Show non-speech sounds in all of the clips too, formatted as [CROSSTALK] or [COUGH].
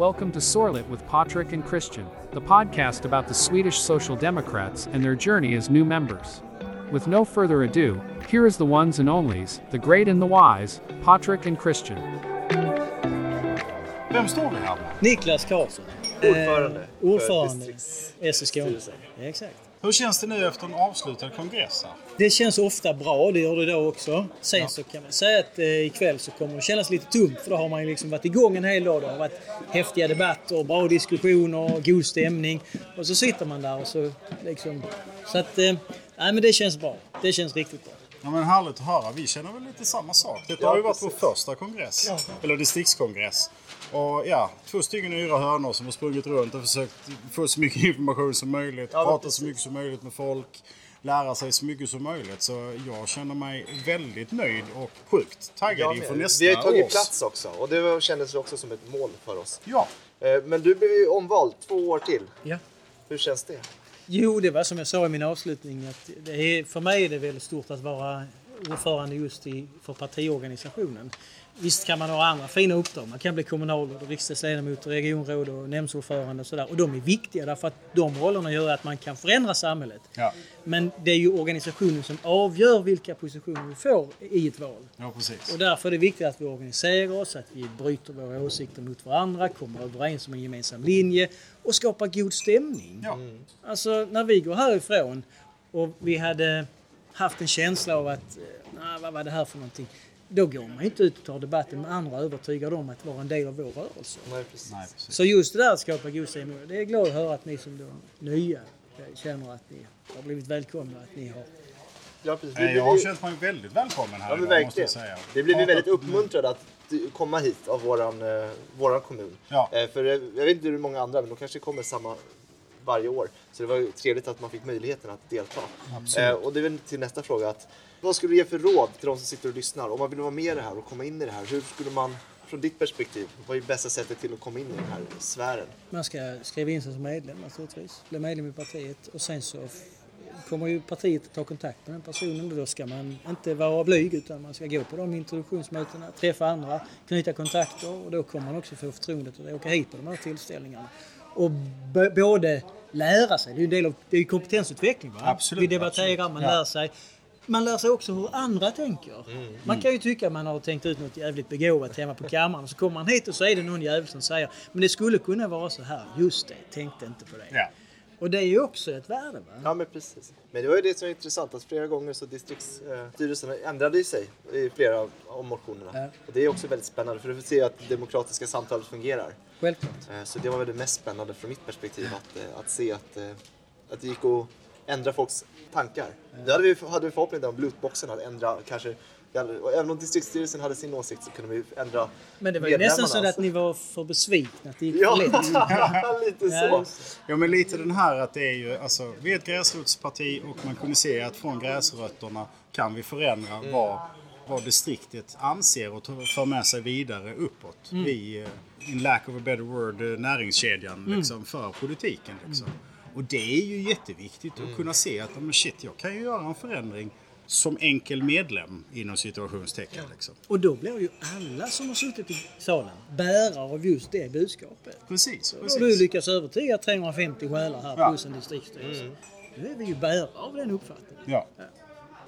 Welcome to Sorlet with Patrick and Christian, the podcast about the Swedish Social Democrats and their journey as new members. With no further ado, here is the ones and onlys, the great and the wise, Patrick and Christian. Vem står vi här med? Niklas Karlsson. Ordförande. Eh, för ordförande. distrikts- SE Skåne. styrelsen. Ja, exakt. Hur känns det nu efter en avslutad kongress här? Det känns ofta bra, det gör det då också. Sen Ja. så kan man säga att eh, ikväll så kommer det kännas lite tungt för då har man ju liksom varit igång en hel dag. Det har varit häftiga debatter, bra diskussioner, god stämning. Och så sitter man där och så liksom... Så att... Eh, nej men det känns bra. Det känns riktigt bra. Ja men härligt att höra. Vi känner väl lite samma sak. Detta Ja, har ju varit precis. vår första kongress. Eller distriktskongress. Och ja, två stycken yra hönor som har sprungit runt och försökt få så mycket [LAUGHS] information som möjligt. Ja, prata så mycket som möjligt med folk. Lära sig så mycket som möjligt. Så jag känner mig väldigt nöjd och sjukt taggad inför nästa Vi har ju tagit års- plats också och det kändes också som ett mål för oss. Ja. Eh, Men du blev ju omvald två år till. Ja. Hur känns det? Jo, det var som jag sa i min avslutning. Att det är, för mig är det väldigt stort att vara ordförande just i, för partiorganisationen. Visst kan man ha andra fina uppdrag. Man kan bli kommunalråd, och riksdagsledamot, regionråd och nämndsordförande och sådär. Och de är viktiga därför att de rollerna gör att man kan förändra samhället. Ja. Men det är ju organisationen som avgör vilka positioner vi får i ett val. ja, precis. Och därför är det viktigt att vi organiserar oss, att vi bryter våra åsikter mot varandra, kommer överens om en gemensam linje och skapar god stämning. Ja. Alltså när vi går härifrån och vi hade haft en känsla av att, eh, nej vad var det här för någonting? Då går man inte ut och tar debatten med andra och övertygar dem att vara en del av vår rörelse. Nej, precis. Nej, precis. Så just det där att skapa god stämning, det är glad att höra att ni som då nya känner att ni har blivit välkomna, att ni har Ja, precis. Vi Jag har ju- känt mig väldigt välkommen här Ja, idag, måste jag säga. Det blev vi väldigt uppmuntrade att komma hit av våran, eh, våran kommun. Ja. Eh, för eh, jag vet inte hur många andra, men de kanske kommer samma varje år. Så det var ju trevligt att man fick möjligheten att delta. Absolut. Eh, och det är väl till nästa fråga. Att, vad skulle du ge för råd till de som sitter och lyssnar? Om man vill vara med i det här och komma in i det här, hur skulle man från ditt perspektiv, vad är bästa sättet till att komma in i den här sfären? Man ska skriva in sig som medlem naturligtvis, bli medlem i partiet och sen så kommer ju partiet att ta kontakt med den personen och då ska man inte vara blyg utan man ska gå på de introduktionsmötena, träffa andra, knyta kontakter och då kommer man också få förtroendet att åka hit på de här tillställningarna. Och både lära sig, det är ju en del av det är kompetensutveckling. Va? Absolut, Vi debatterar, absolut. man lär sig. Man lär sig också hur andra tänker. Man kan ju tycka att man har tänkt ut något jävligt begåvat hemma på kammaren och så kommer man hit och så är det någon jävel som säger men det skulle kunna vara så här. Just det, tänkte inte på det. Ja. Och det är ju också ett värde. Va? Ja men precis. Men det var ju det som är intressant att flera gånger så distriktsstyrelserna ändrade ju sig i flera av- av motionerna. Ja. Och det är också väldigt spännande för du får se att det demokratiska samtalet fungerar. Självklart. Eh, Så det var väl det mest spännande från mitt perspektiv att, eh, att se att, eh, att det gick att ändra folks tankar. Det hade vi, hade vi förhoppning om lootboxen att ändra kanske och Även om distriktsstyrelsen hade sin åsikt så kunde vi ändra Men det var ju nästan så att ni var för besvikna att det gick Ja, lätt. [LAUGHS] lite så. Ja men lite den här att det är ju, alltså vi är ett gräsrotsparti och man kunde se att från gräsrötterna kan vi förändra Mm. vad, vad distriktet anser och för med sig vidare uppåt Mm. i, eh, in lack of a better word, eh, näringskedjan Mm. liksom, för politiken. Liksom. Och det är ju jätteviktigt Mm. att kunna se att men shit, jag kan ju göra en förändring som enkel medlem inom situationstecken. Liksom. Och då blir ju alla som har suttit i salen bärare av just det budskapet. Precis, Då har du precis. lyckats övertyga 350 själar här Ja. plus en distriktsstyrelse. Nu är vi ju bärare av den uppfattningen. Ja.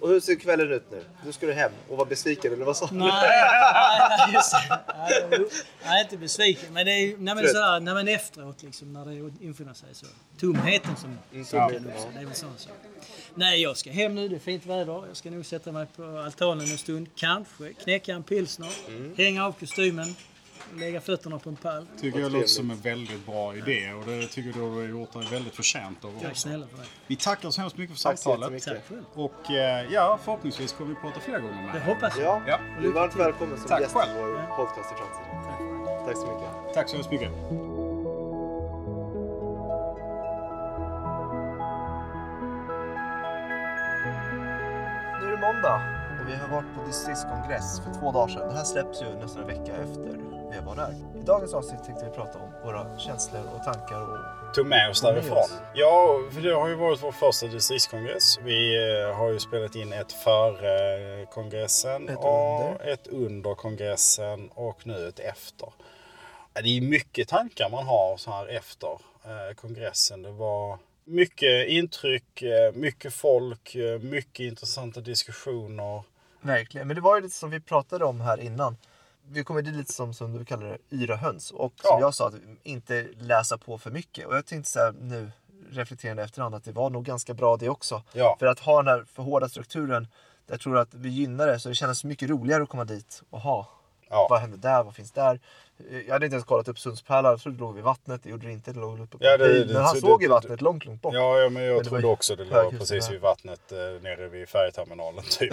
Och hur ser kvällen ut nu? Nu ska du hem och vara besviken eller vad sa du? Nej, nej, just. Nej, jag är inte besviken. Men det är nej, men Trött. så här, nej, men efteråt liksom, när det infinner sig så. Tomheten som Mm, ja. Det är väl sån sak. Nej, jag ska hem nu. Det är fint väder. Jag ska nog sätta mig på altanen en stund. Kanske knäcka en pilsner. Mm. Hänga av kostymen. Lägga fötterna på en pall. Tycker jag låter som en väldigt bra idé och det tycker du har gjort dig väldigt förtjänt av. Tack snälla för det. Vi tackar så hemskt mycket för samtalet. Tack. Och eh, ja, förhoppningsvis kommer vi prata fler gånger med Det hoppas jag. Ja, du är varmt välkommen som Tack gäst själv. i vår Ja. podcast i framtiden. Tack. Tack så mycket. Tack så hemskt mycket. Nu är det måndag och vi har varit på distriktskongress för två dagar sedan. Det här släpps ju nästan en vecka efter vi var där. I dagens avsnitt tänkte vi prata om våra känslor och tankar och Tog med oss därifrån. Ja, för det har ju varit vår första distriktskongress. Vi eh, har ju spelat in ett före kongressen Ett och under. ett under kongressen och nu ett efter. Det är mycket tankar man har så här efter eh, kongressen. Det var mycket intryck, eh, mycket folk, mycket intressanta diskussioner. Verkligen, men det var ju lite som vi pratade om här innan. Vi kommer dit lite som, som du kallar det, yra höns. Och som Ja. jag sa, att inte läsa på för mycket. Och jag tänkte så här nu, reflekterande efterhand, att det var nog ganska bra det också. Ja. För att ha den här för hårda strukturen, jag tror att vi gynnar det. Så det kändes mycket roligare att komma dit och ha. Ja. Vad händer där? Vad finns där? Eh, Jag hade inte ens kollat upp Sundspärlan. Jag trodde det låg vid vattnet. Det gjorde det inte. Det låg uppe på Ja, det- det- Men han det- såg ju vattnet långt, långt bort. Ja, ja men jag Men var trodde också det låg precis vid vattnet eh, nere vid färjeterminalen [LAUGHS] typ.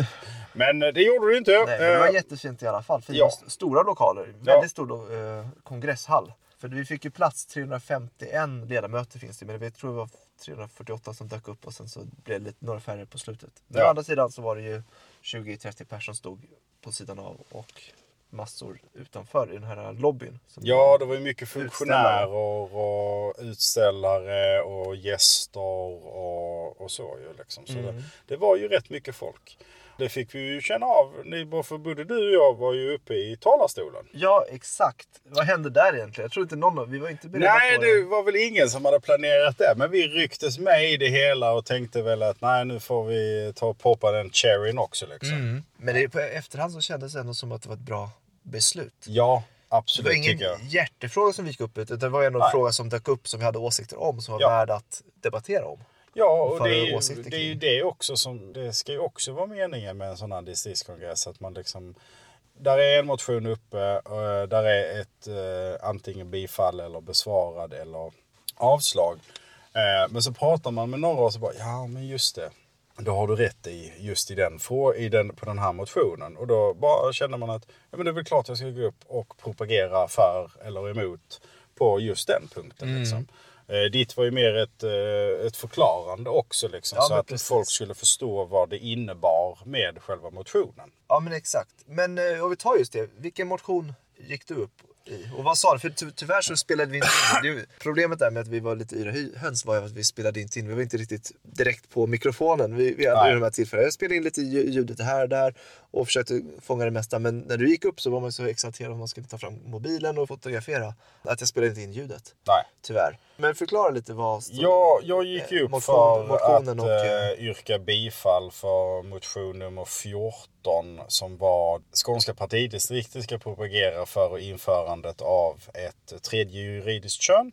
Men eh, det gjorde det inte. Nej, det var Eh, jättefint i alla fall. Fina, ja. st- Stora lokaler. Ja. Väldigt stor eh, kongresshall. För vi fick ju plats, 351 ledamöter finns det. Men jag tror det var 348 som dök upp och sen så blev det lite, några färre på slutet. Men Ja. å andra sidan så var det ju 20-30 personer som stod på sidan av och massor utanför i den här lobbyn. Ja, det var ju mycket funktionärer och utställare och gäster och, och så ju liksom. Så Mm. det, det var ju rätt mycket folk. Det fick vi ju känna av. Ni, för både du och jag var ju uppe i talarstolen. Ja, exakt. Vad hände där egentligen? Jag tror inte någon av vi var inte beredda Nej, på det var väl ingen som hade planerat det. Men vi rycktes med i det hela och tänkte väl att nej, nu får vi ta och poppa den cherryn också liksom. Mm. Men det, på efterhand så kändes det ändå som att det var ett bra beslut. Ja, Det absolut var ingen jag. hjärtefråga som vi gick upp utan det var ändå en fråga som dök upp som vi hade åsikter om som var Ja. värd att debattera om. Ja, och det är, ju, det är ju det också som, det ska ju också vara meningen med en sån här distriktskongress. Att man liksom, där är en motion uppe, och där är ett eh, antingen bifall eller besvarad eller avslag. Eh, men så pratar man med några och så bara, ja men just det. Då har du rätt i just i den, i den, på den här motionen. Och då bara känner man att ja, men det är väl klart jag ska gå upp och propagera för eller emot på just den punkten. Mm. Liksom. Eh, ditt var ju mer ett, eh, ett förklarande också. Liksom, Ja, så att precis. folk skulle förstå vad det innebar med själva motionen. Ja men exakt. Men eh, om vi tar just det, vilken motion gick du upp i? Och vad sa du? För ty tyvärr så spelade vi inte in. Det, problemet där med att vi var lite yra höns var ju att vi spelade inte in. Vi var inte riktigt direkt på mikrofonen. Vi, vi hade de här tillfällena. Jag spelade in lite lju- ljudet här och där och försökte fånga det mesta. Men när du gick upp så var man så exalterad om man skulle ta fram mobilen och fotografera. Att jag spelade inte in ljudet. Nej. Tyvärr. Men förklara lite vad... stod- Ja, jag gick ju upp Motion- för att och, eh, eh, yrka bifall för motion nummer 14 som var Skånska partidistriktet ska propagera för införandet av ett tredje juridiskt kön.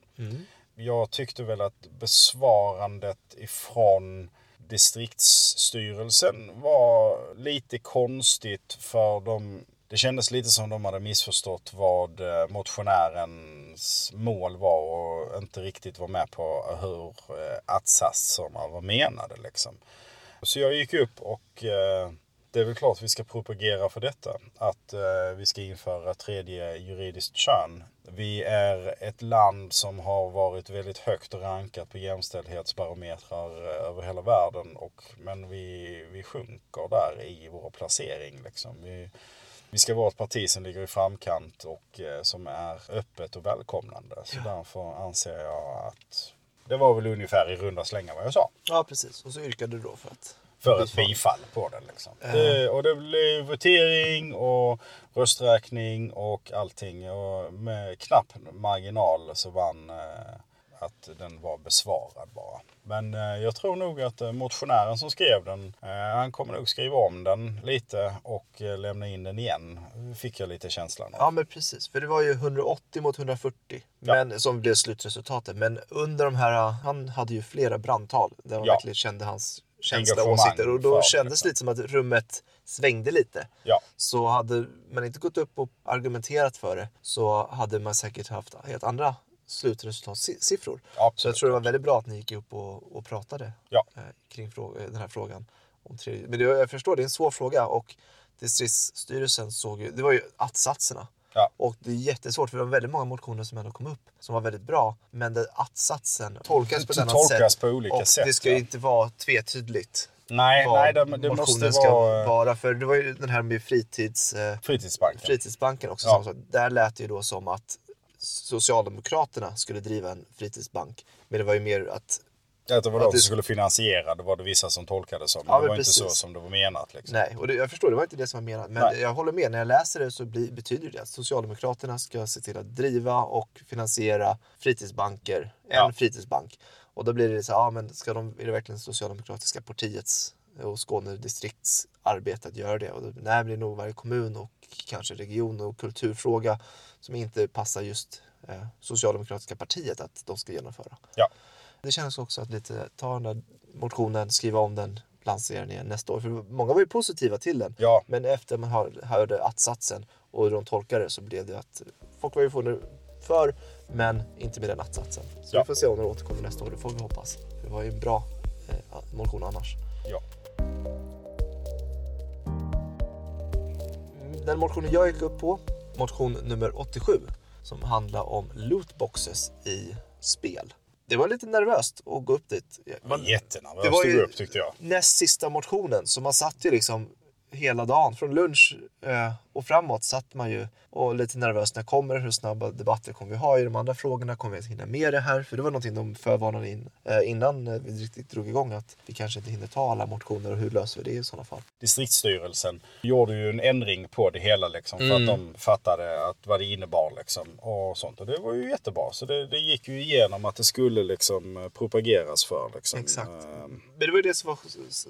Jag tyckte väl att besvarandet ifrån distriktsstyrelsen var lite konstigt för de det kändes lite som de hade missförstått vad eh, motionärens mål var och inte riktigt var med på hur eh, att-satserna var menade. Liksom. Så jag gick upp och eh, det är väl klart vi ska propagera för detta. Att eh, vi ska införa tredje juridiskt kön. Vi är ett land som har varit väldigt högt rankat på jämställdhetsbarometrar eh, över hela världen. Och, men vi, vi sjunker där i vår placering. Liksom. Vi, vi ska vara ett parti som ligger i framkant och eh, som är öppet och välkomnande. Så därför anser jag att det var väl ungefär i runda slängar vad jag sa. Ja precis. Och så yrkade du då för att... För ett bifall på den. Liksom. Det, och det blev votering och rösträkning och allting. Och med knapp marginal så vann eh, att den var besvarad bara. Men eh, jag tror nog att eh, motionären som skrev den, eh, han kommer nog skriva om den lite och eh, lämna in den igen. Fick jag lite känslan av. Ja men precis, för det var ju 180 mot 140 Ja. men, som blev slutresultatet. Men under de här, han hade ju flera brandtal där man Ja. verkligen kände hans känsla och åsikter. Och då kändes det lite som att rummet svängde lite. Ja. Så hade man inte gått upp och argumenterat för det så hade man säkert haft helt andra slutresultatsiffror. Absolut. Så jag tror det var väldigt bra att ni gick upp och, och pratade Ja. eh, kring frå- den här frågan. Om tredje. Men det, jag förstår, det är en svår fråga och distriktsstyrelsen såg ju, det var ju att-satserna. Ja. Och det är jättesvårt för det var väldigt många motioner som ändå kom upp som var väldigt bra. Men det att-satsen tolkas på ett annat tolkas sätt. på olika och sätt, Det ska ju ja. inte vara tvetydigt. Nej, nej det, det måste vara vara. För det var ju den här med fritids... Eh, fritidsbanken. Fritidsbanken också. Ja. Där lät det ju då som att Socialdemokraterna skulle driva en fritidsbank. Men det var ju mer att Att det var de som skulle finansiera, det var det vissa som tolkade det som. Ja, det var inte så precis. som det var menat. Liksom. Nej, och det, jag förstår, det var inte det som var menat. Men Nej. jag håller med, när jag läser det så blir, betyder det att Socialdemokraterna ska se till att driva och finansiera fritidsbanker, en Ja. fritidsbank. Och då blir det så ja men ska de, är det verkligen Socialdemokratiska partiets och Skåne distrikts arbete att göra det? Och då, nej, det är nog varje kommun och kanske region och kulturfråga som inte passar just eh, Socialdemokratiska partiet att de ska genomföra. Ja. Det känns också att lite ta den där motionen, skriva om den, lansera den igen nästa år. För många var ju positiva till den. Ja. Men efter man hör- hörde att-satsen och de tolkade det så blev det att folk var ju för, för men inte med den att-satsen. Så Ja. vi får se om den återkommer nästa år, det får vi hoppas. För det var ju en bra eh, motion annars. Ja. Den motionen jag gick upp på, motion nummer 87, som handlar om lootboxes i spel. Det var lite nervöst att gå upp dit. Man- Jättenervös det var ju upp tyckte jag. näst sista motionen, så man satt ju liksom hela dagen. Från lunch eh, och framåt satt man ju och lite nervös. När kommer? Hur snabba debatter kommer vi ha i de andra frågorna? Kommer vi att hinna med det här? För det var någonting de förvarnade in eh, innan eh, vi riktigt drog igång att vi kanske inte hinner ta alla motioner och hur löser vi det i sådana fall? Distriktsstyrelsen gjorde ju en ändring på det hela liksom, för Mm. att de fattade att vad det innebar. Liksom, och sånt. Och det var ju jättebra. Så det, det gick ju igenom att det skulle liksom, eh, propageras för. Liksom. Exakt. Ehm, Men det var ju det som, var,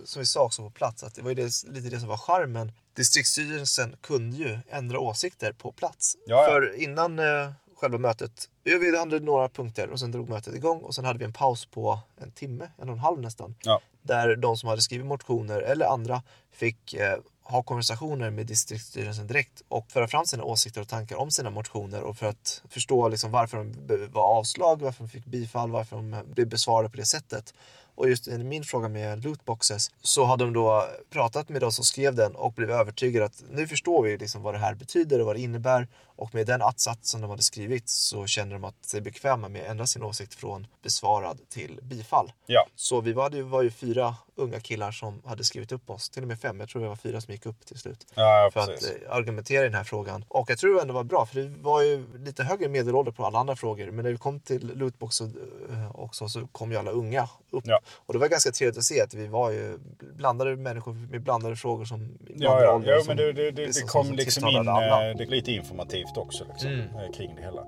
som vi sa också på plats, att det var ju det, lite det som var charmen. Distriktsstyrelsen kunde ju ändra åsikter på plats. Ja, ja. För innan eh, själva mötet, vi hade några punkter och sen drog mötet igång och sen hade vi en paus på en timme, en och en halv nästan. Ja. Där de som hade skrivit motioner eller andra fick eh, ha konversationer med distriktsstyrelsen direkt och föra fram sina åsikter och tankar om sina motioner och för att förstå liksom varför de var avslag, varför de fick bifall, varför de blev besvarade på det sättet. Och just i min fråga med lootboxes så hade de då pratat med de som skrev den och blev övertygade att nu förstår vi liksom vad det här betyder och vad det innebär. Och med den att-sats som de hade skrivit så kände de att sig bekväma med att ändra sin åsikt från besvarad till bifall. ja. Så vi var, det var ju fyra unga killar som hade skrivit upp oss, till och med fem, jag tror det var fyra som gick upp till slut. Ja, För precis. att eh, argumentera i den här frågan. Och jag tror det ändå var bra, för det var ju lite högre medelålder på alla andra frågor. Men när vi kom till lootbox och, eh, också så kom ju alla unga upp. Ja. Och det var ganska trevligt att se att vi var ju blandade människor med blandade frågor som Ja, ja, ja men det, det, det, liksom det som- kom som liksom in alla. eh, det lite informativt också liksom, Mm. eh, kring det hela.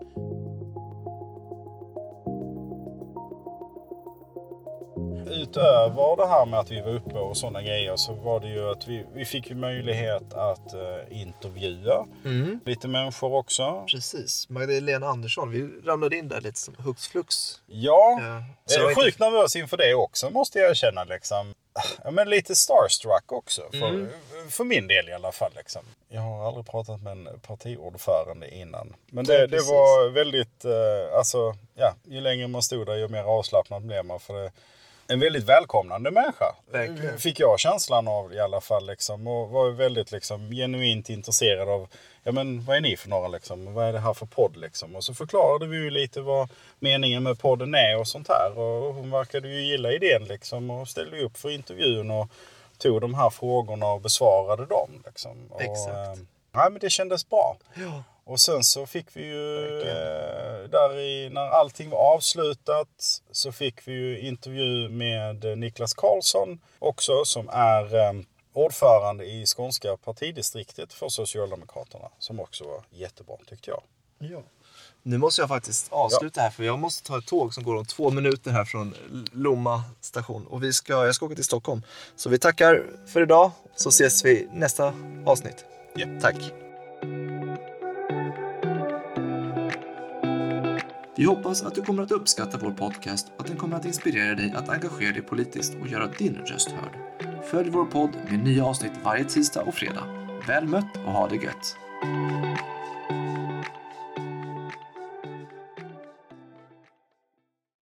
Utöver det här med att vi var uppe och sådana grejer så var det ju att vi, vi fick möjlighet att eh, intervjua Mm. lite människor också. Precis, Magdalena Andersson, vi ramlade in där lite som hux flux. Ja, Ja. jag det var är inte- sjukt nervös inför det också måste jag erkänna. Liksom. Ja, men lite starstruck också. För, Mm. för min del i alla fall. Liksom. Jag har aldrig pratat med en partiordförande innan. Men det, det precis. var väldigt, eh, alltså, ja, ju längre man stod där ju mer avslappnad blev man. För det, en väldigt välkomnande människa. Verkligen. Fick jag känslan av i alla fall. Liksom, och var väldigt liksom, genuint intresserad av ja, men, vad är ni för några liksom? Vad är det här för podd liksom? Och så förklarade vi ju lite vad meningen med podden är och sånt här. Och hon verkade ju gilla idén liksom och ställde upp för intervjun och tog de här frågorna och besvarade dem. Liksom. Exakt. eh, nej, men det kändes bra. Ja. Och sen så fick vi ju, eh, där i, när allting var avslutat, så fick vi ju intervju med eh, Niklas Karlsson också, som är eh, ordförande i skånska partidistriktet för Socialdemokraterna. Som också var jättebra tyckte jag. Ja. Nu måste jag faktiskt avsluta här för jag måste ta ett tåg som går om två minuter här från Lomma station. Och vi ska, jag ska åka till Stockholm. Så vi tackar för idag så ses vi nästa avsnitt. Ja. Tack. Vi hoppas att du kommer att uppskatta vår podcast och att den kommer att inspirera dig att engagera dig politiskt och göra din röst hörd. Följ vår podd med nya avsnitt varje tisdag och fredag. Väl mött och ha det gött!